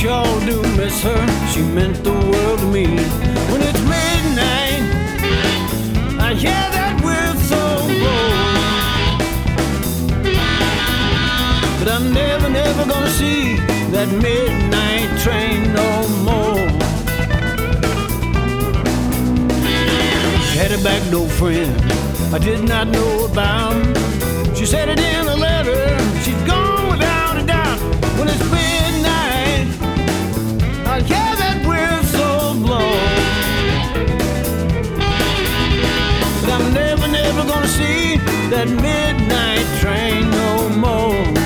Sure do miss her, she meant the world to me. When it's midnight, I hear that whistle blow. But I'm never, never gonna see that midnight train no more. Had a back door friend I did not know about. She said it in a letter. She's gone without a doubt. When it's see that midnight train no more.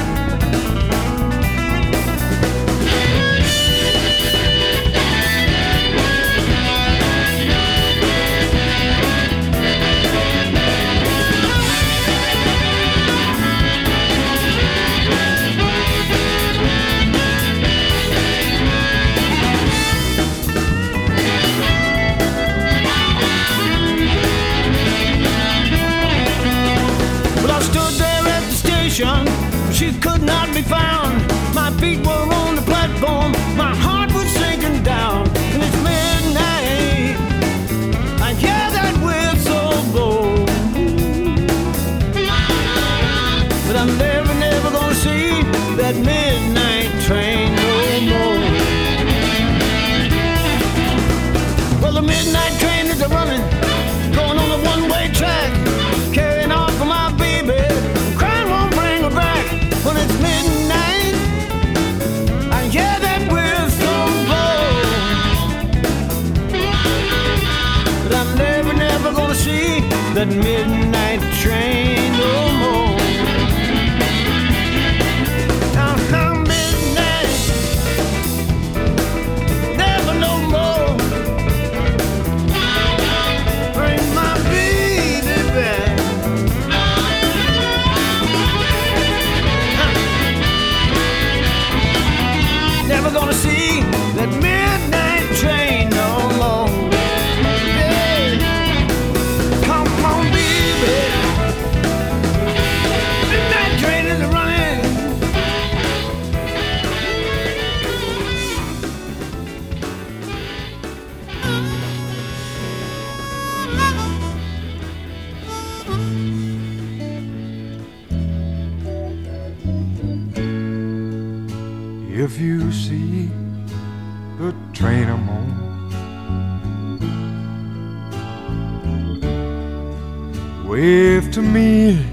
Wave to me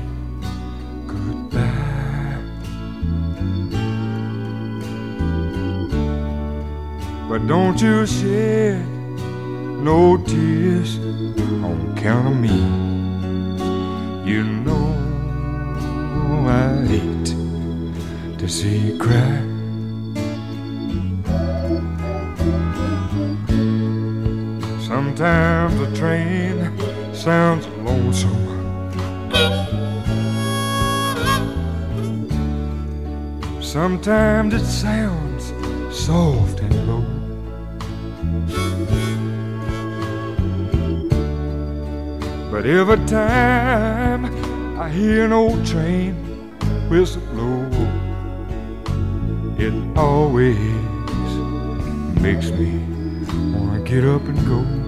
goodbye. But don't you shed no tears on account of me. You know I hate to see you cry. Sometimes the train sounds Sometimes it sounds soft and low. But every time I hear an old train whistle blow, it always makes me wanna get up and go.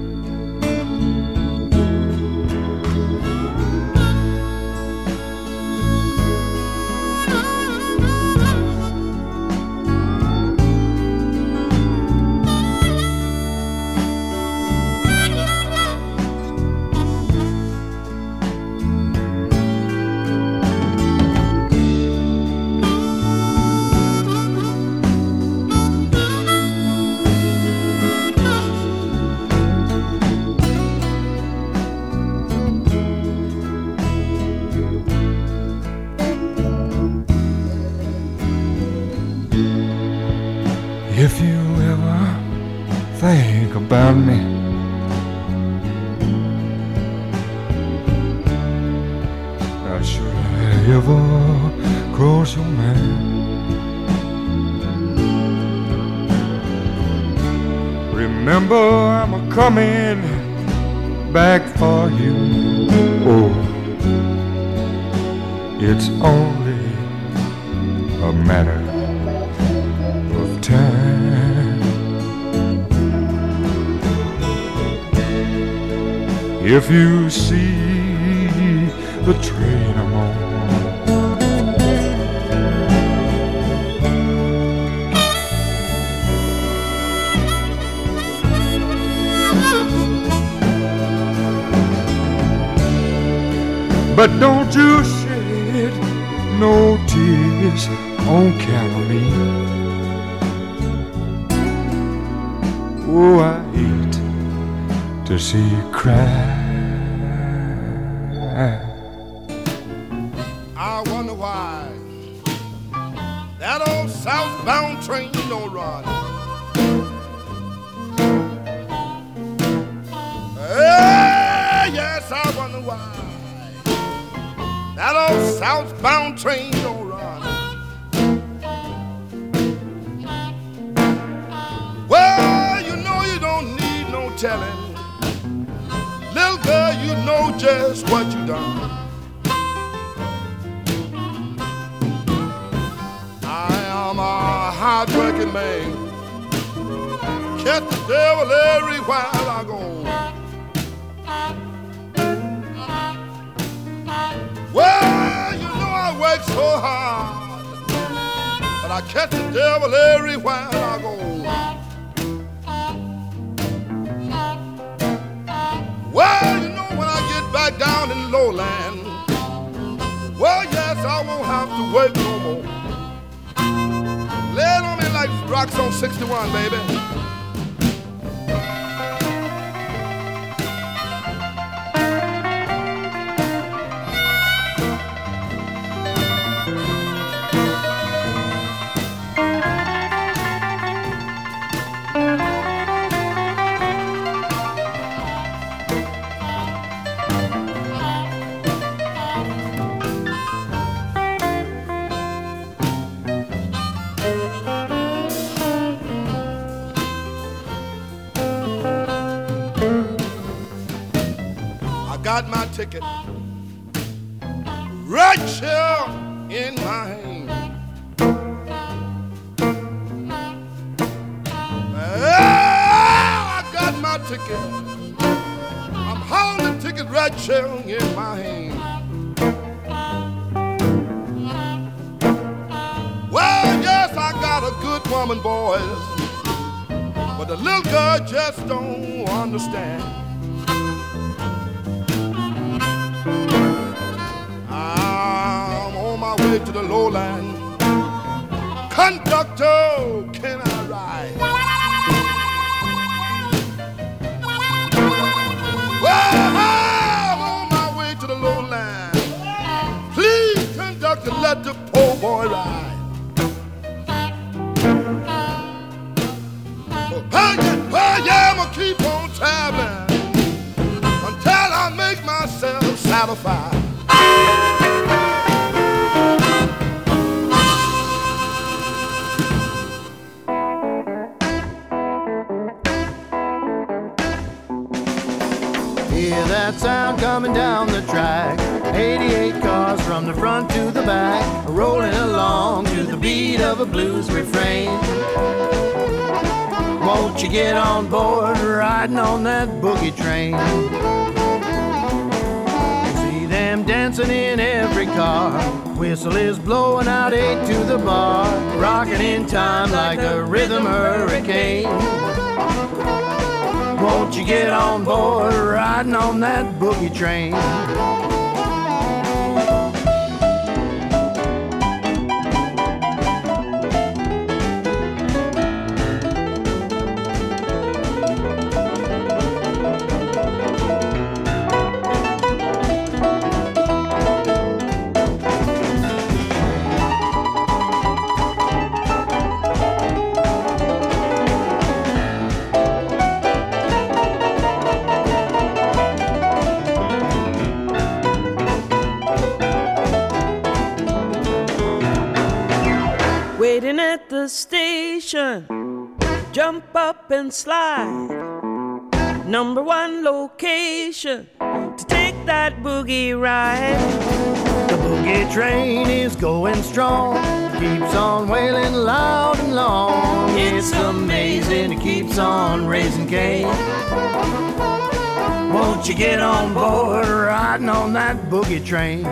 Coming back for you. Oh, it's only a matter of time. If you see the train I'm on. But don't you shed no tears on of. Oh, I hate to see you cry. Southbound train on 61, baby. Ticket right in my hand. Ah, I got my ticket. I'm holding the ticket here in my hand. Well, yes, I got a good woman, boys, but the little girl just don't understand. A blues refrain. Won't you get on board riding on that boogie train? See them dancing in every car. Whistle is blowing out eight to the bar, rocking in time like a rhythm hurricane. Won't you get on board riding on that boogie train? Station. Jump up and slide. Number one location to take that boogie ride. The boogie train is going strong, keeps on wailing loud and long. It's amazing, it keeps on raising Cain. Won't you get on board riding on that boogie train?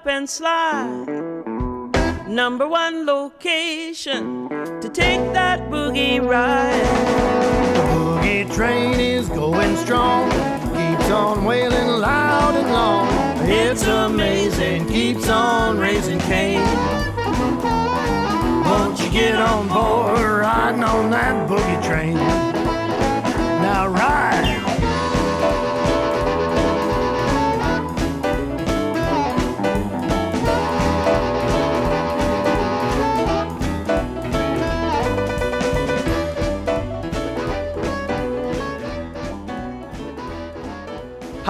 Up and slide. Number one location to take that boogie ride. The boogie train is going strong, keeps on wailing loud and long. It's amazing, keeps on raising Cain. Won't you get on board riding on that boogie train? Now ride.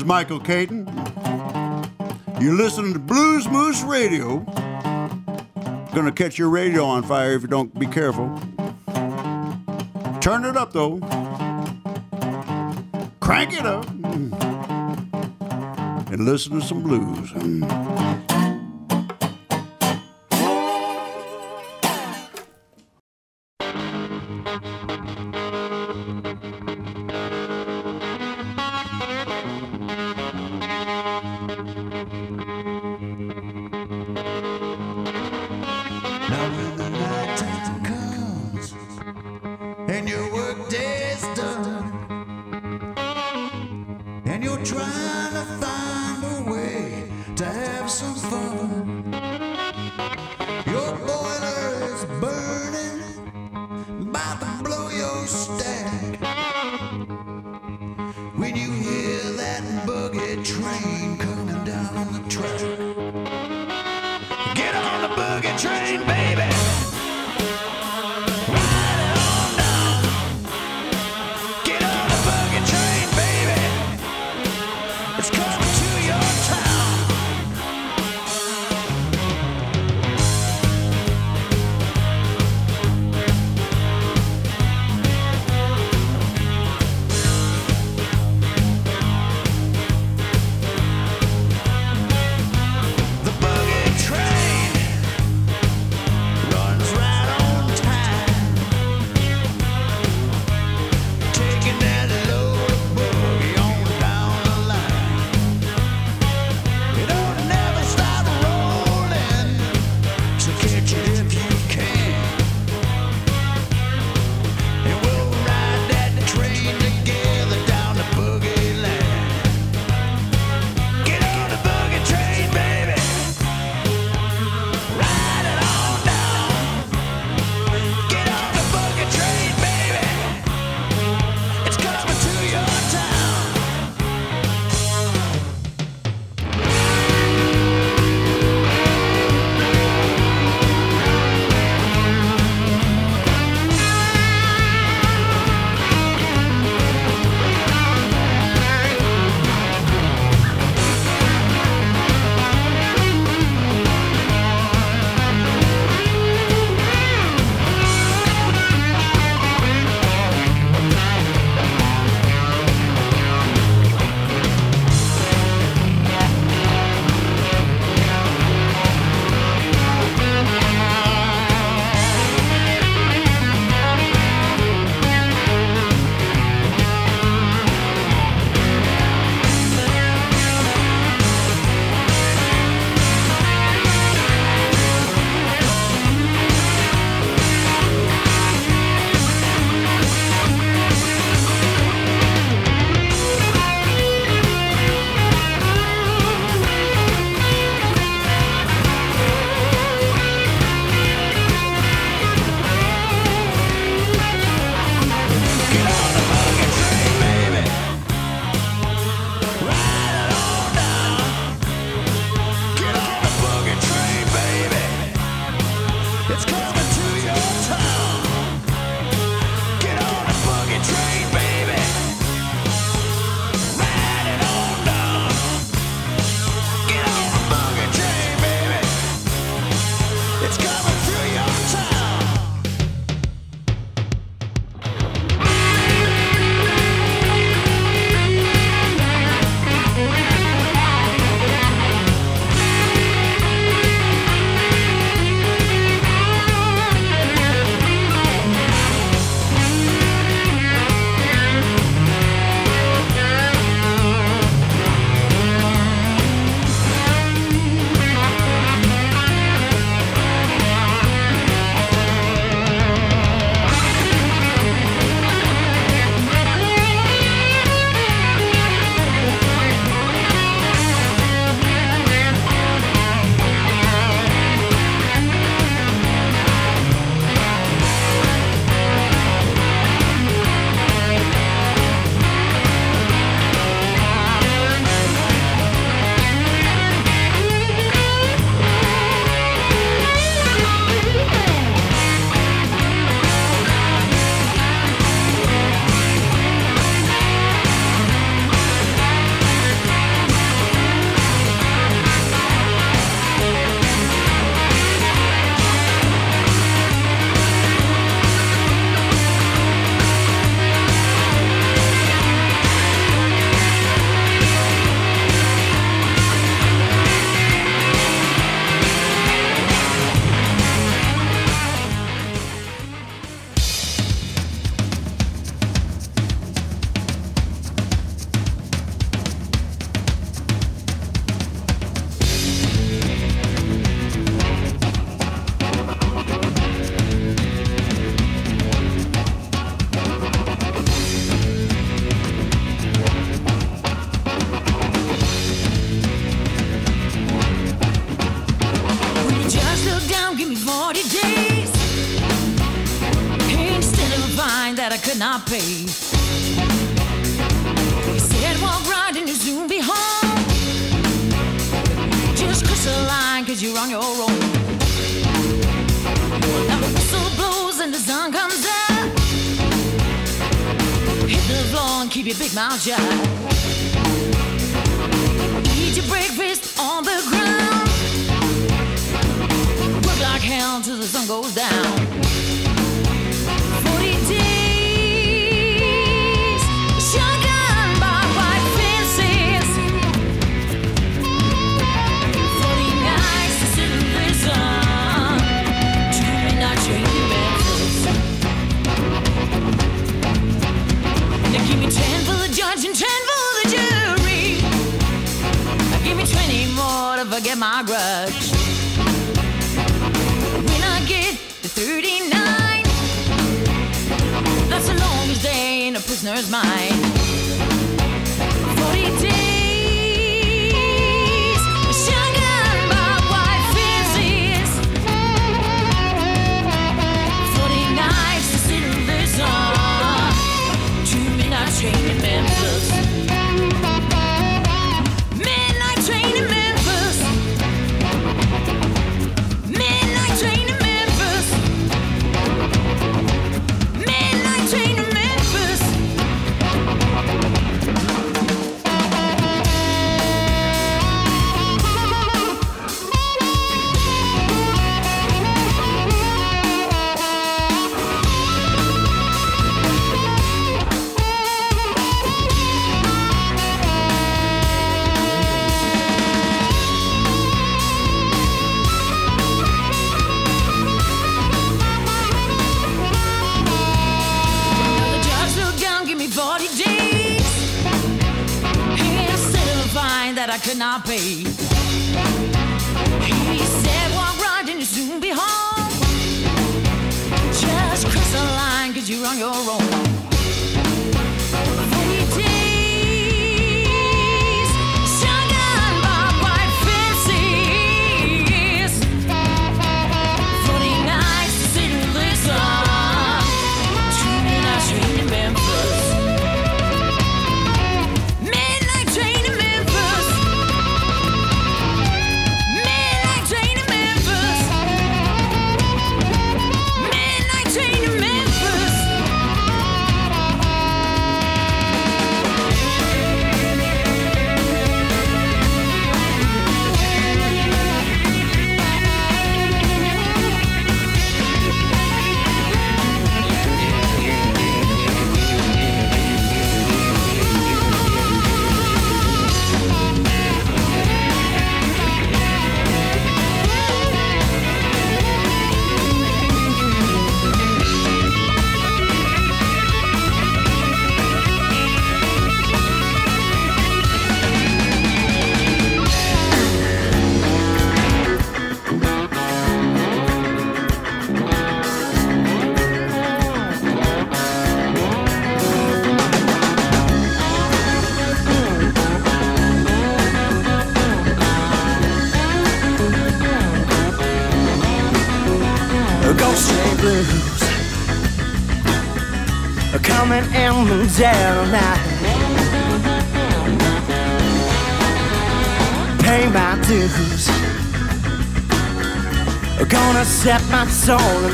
is Michael Katon. You're listening to Blues Moose Radio. Gonna catch your radio on fire if you don't be careful. Turn it up though. Crank it up. And listen to some blues. Hmm. Let's go.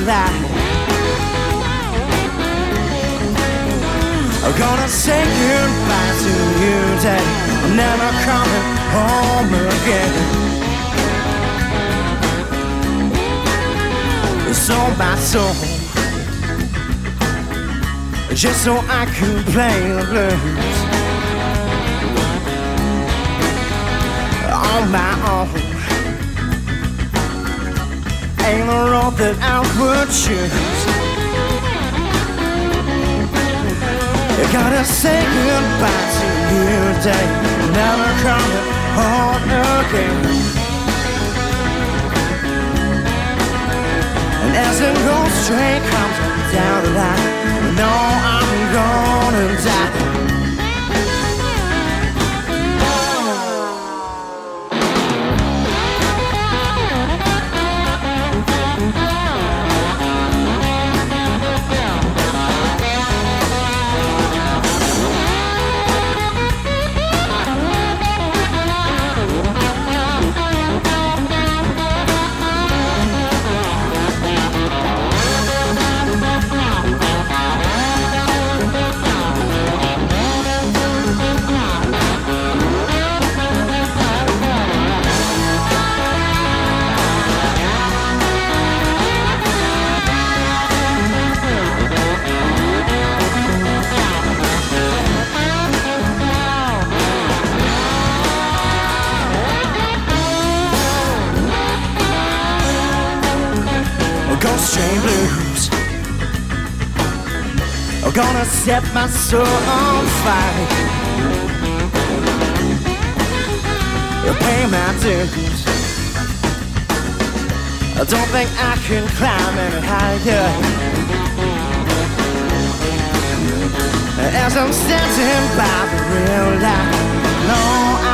that. I'm gonna say goodbye to you today. I'm never coming home again. So my soul, just so I could play the blues on my own ain't the road that I would choose. Gotta say goodbye to you day, never coming home again. And as the ghost train comes down the line, I know I'm gonna die. set my soul on fire. You pay my dues. I don't think I can climb any higher. As I'm standing by the real light, no,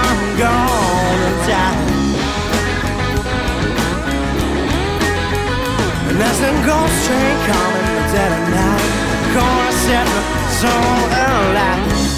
I'm gonna die. And as them ghost train coming the dead of night, gonna set the so alive.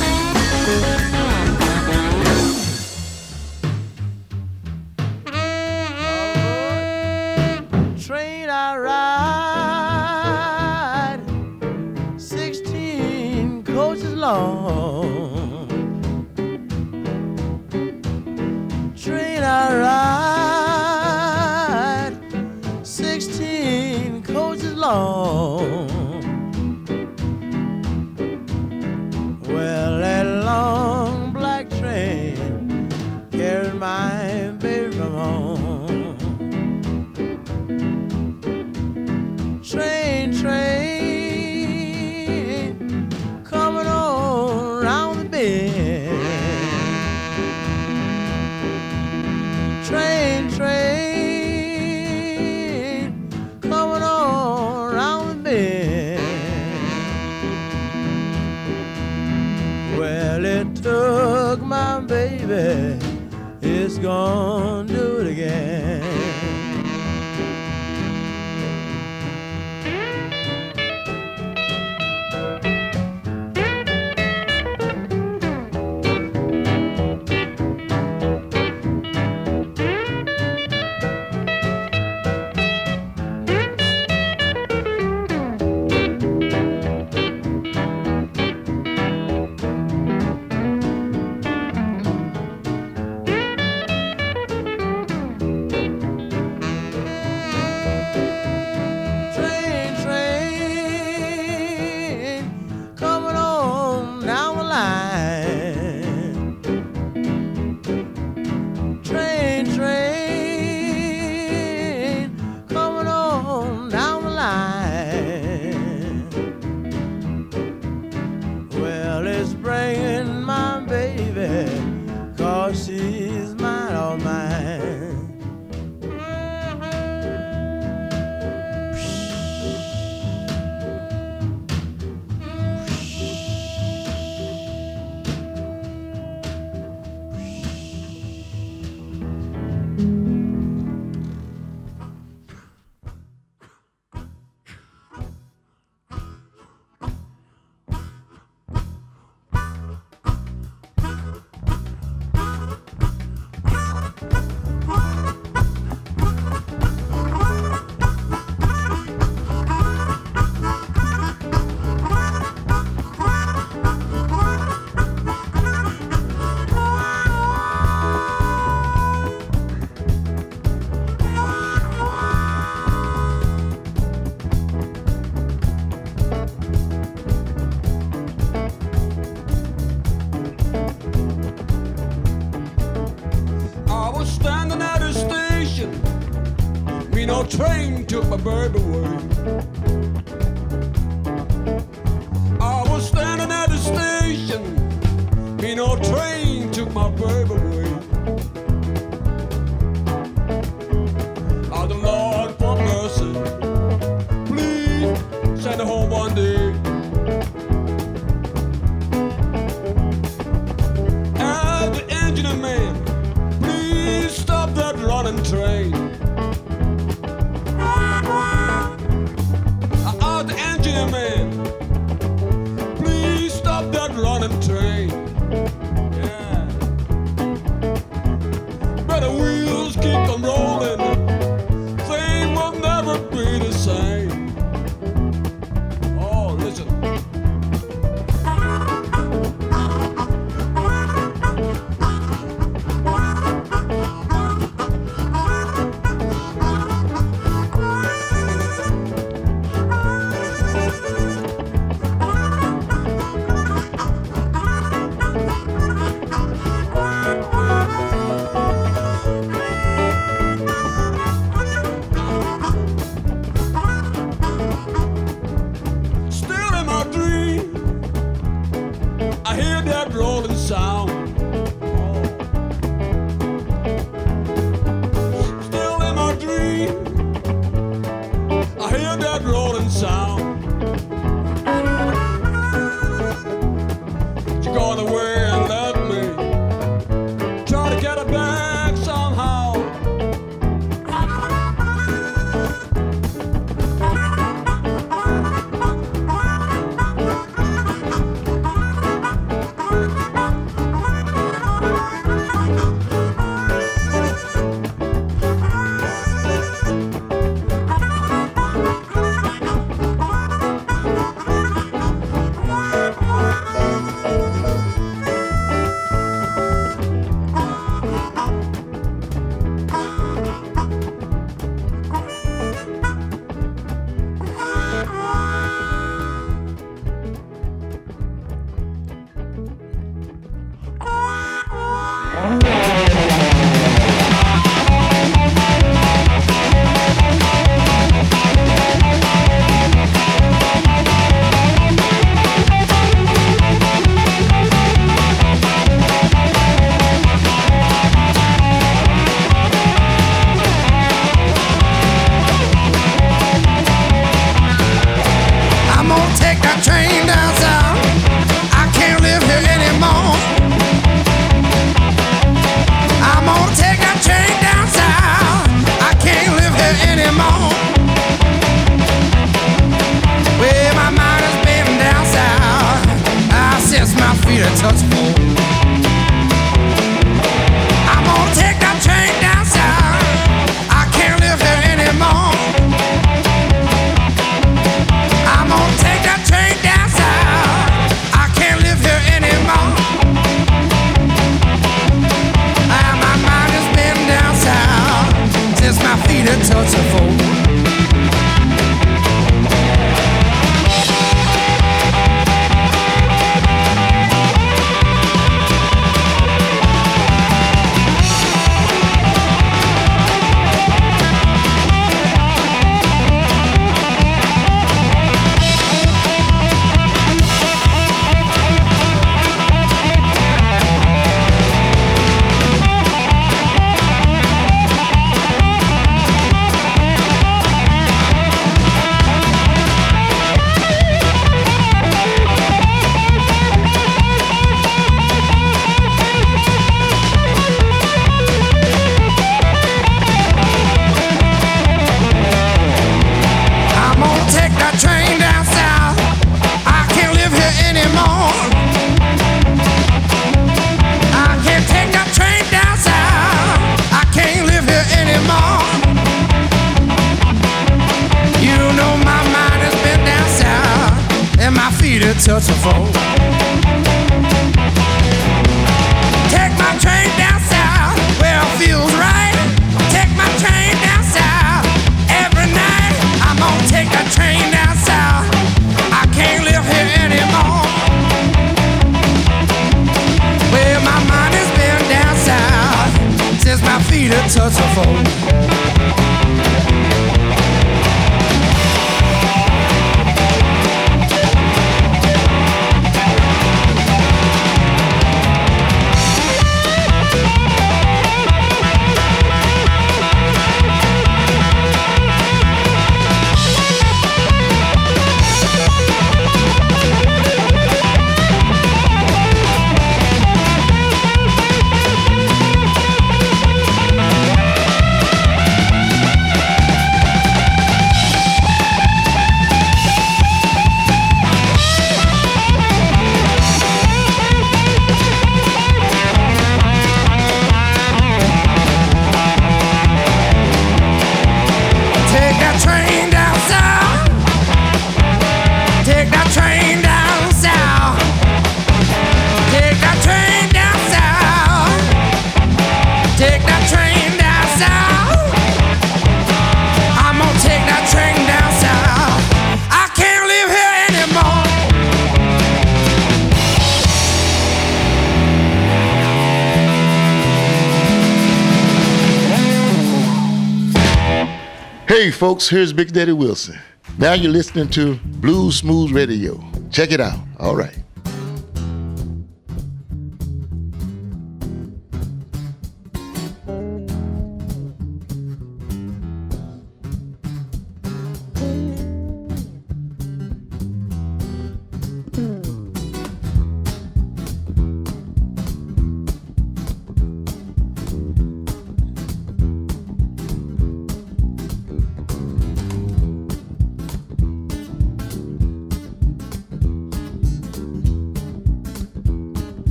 folks, here's Big Daddy Wilson. Now you're listening to Blues Moose Radio. Check it out. All right.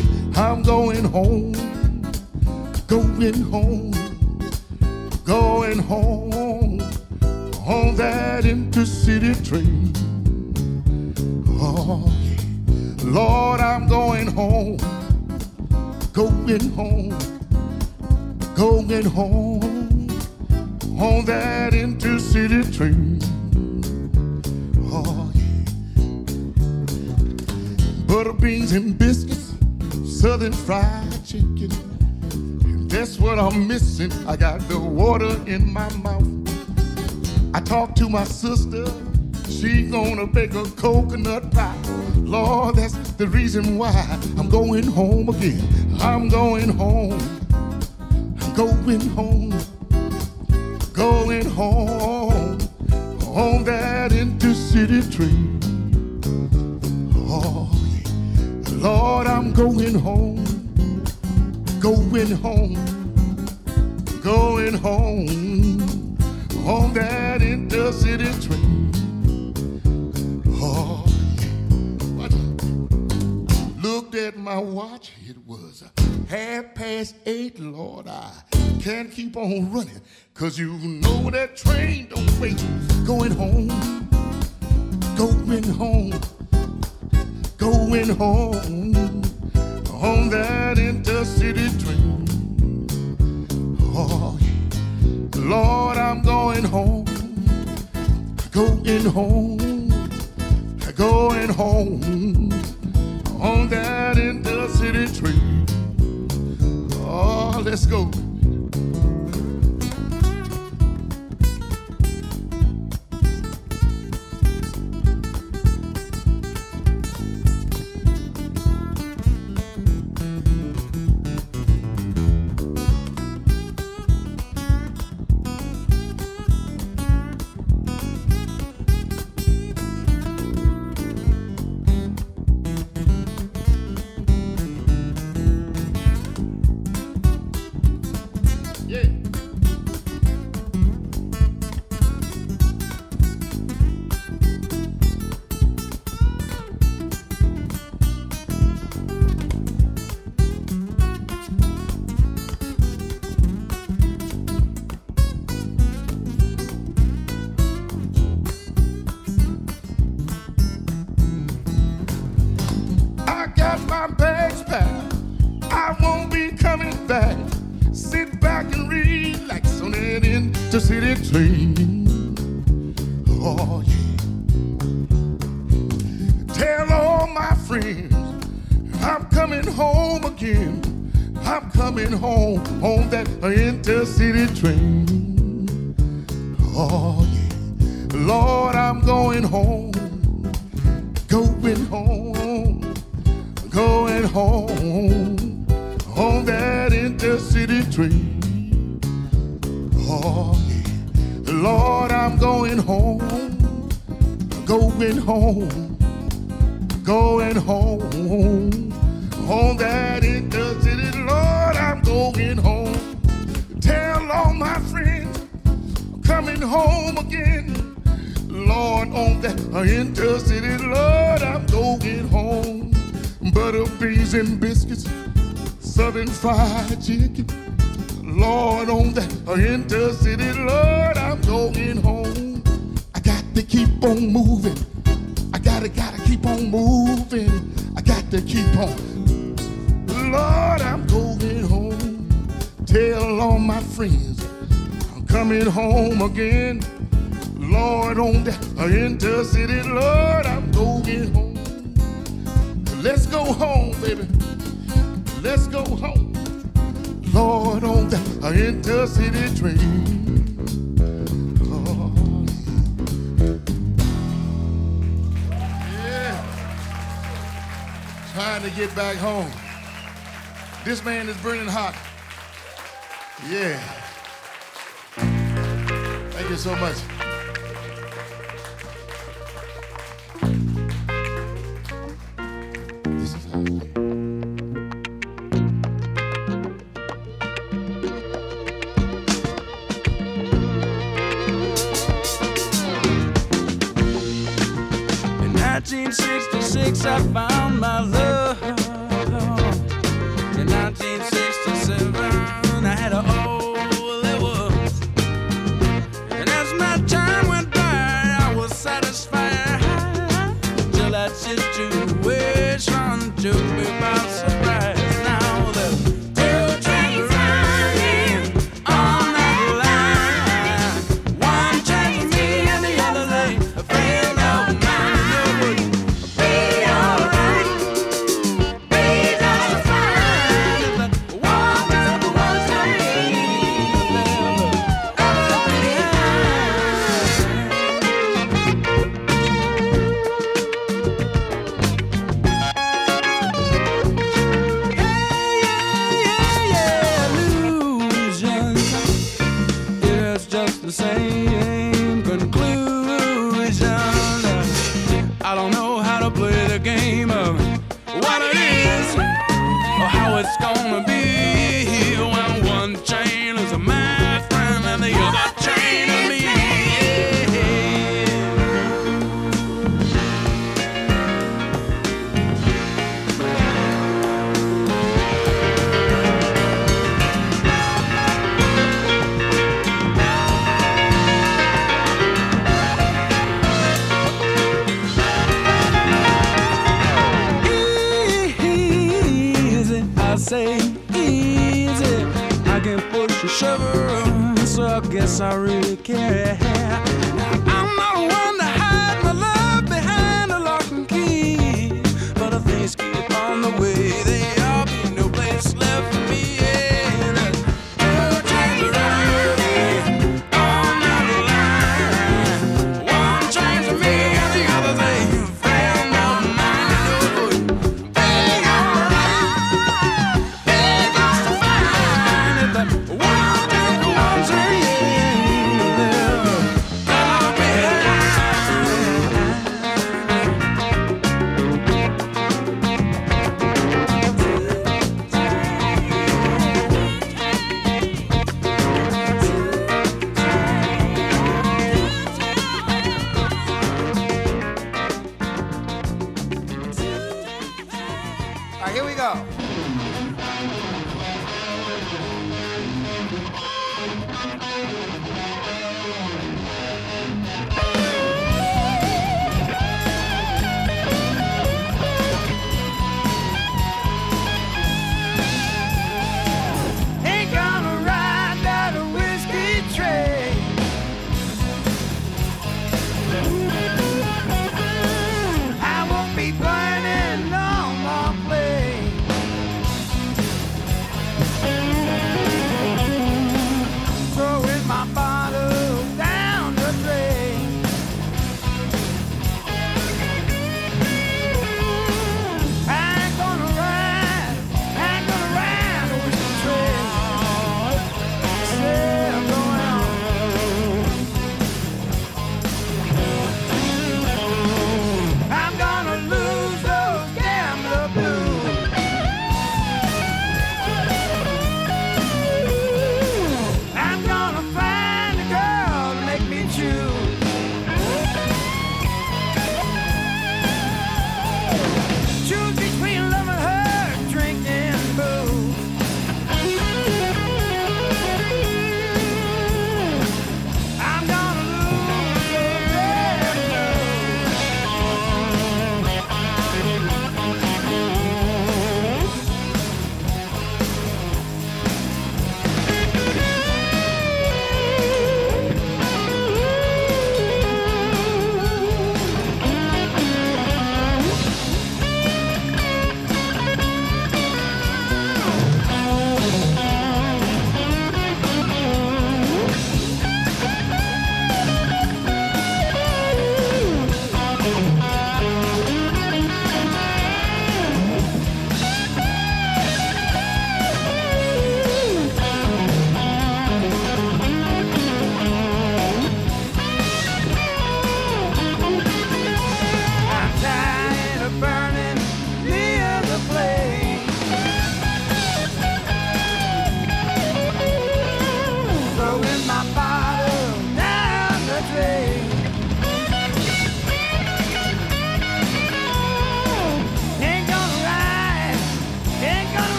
country. I'm going home, going home, going home on that intercity train. Oh, yeah. Lord, I'm going home, going home, going home on that intercity train. Oh, yeah. Butter beans and biscuits southern fried chicken. And that's what I'm missing. I got the water in my mouth. I talk to my sister. She gonna bake a coconut pie. Lord, that's the reason why I'm going home again. I'm going home. I'm going home. Going home. Home that into city train. Lord, I'm going home. Going home. Going home. On that intercity train. Oh, yeah. Looked at my watch. It was half past eight, Lord. I can't keep on running. Cause you know that train don't wait. Going home. Going home. Going home. On that intercity train. Oh. Lord, I'm going home. Going home. Going home. On that intercity train. Oh, let's go. On moving. I gotta, gotta keep on moving. I got to keep on. Lord, I'm going home. Tell all my friends I'm coming home again. Lord, on that uh, intercity, Lord, I'm going home. Let's go home, baby. Let's go home. Lord, on that uh, intercity train. Trying to get back home. This man is burning hot. Yeah. Thank you so much.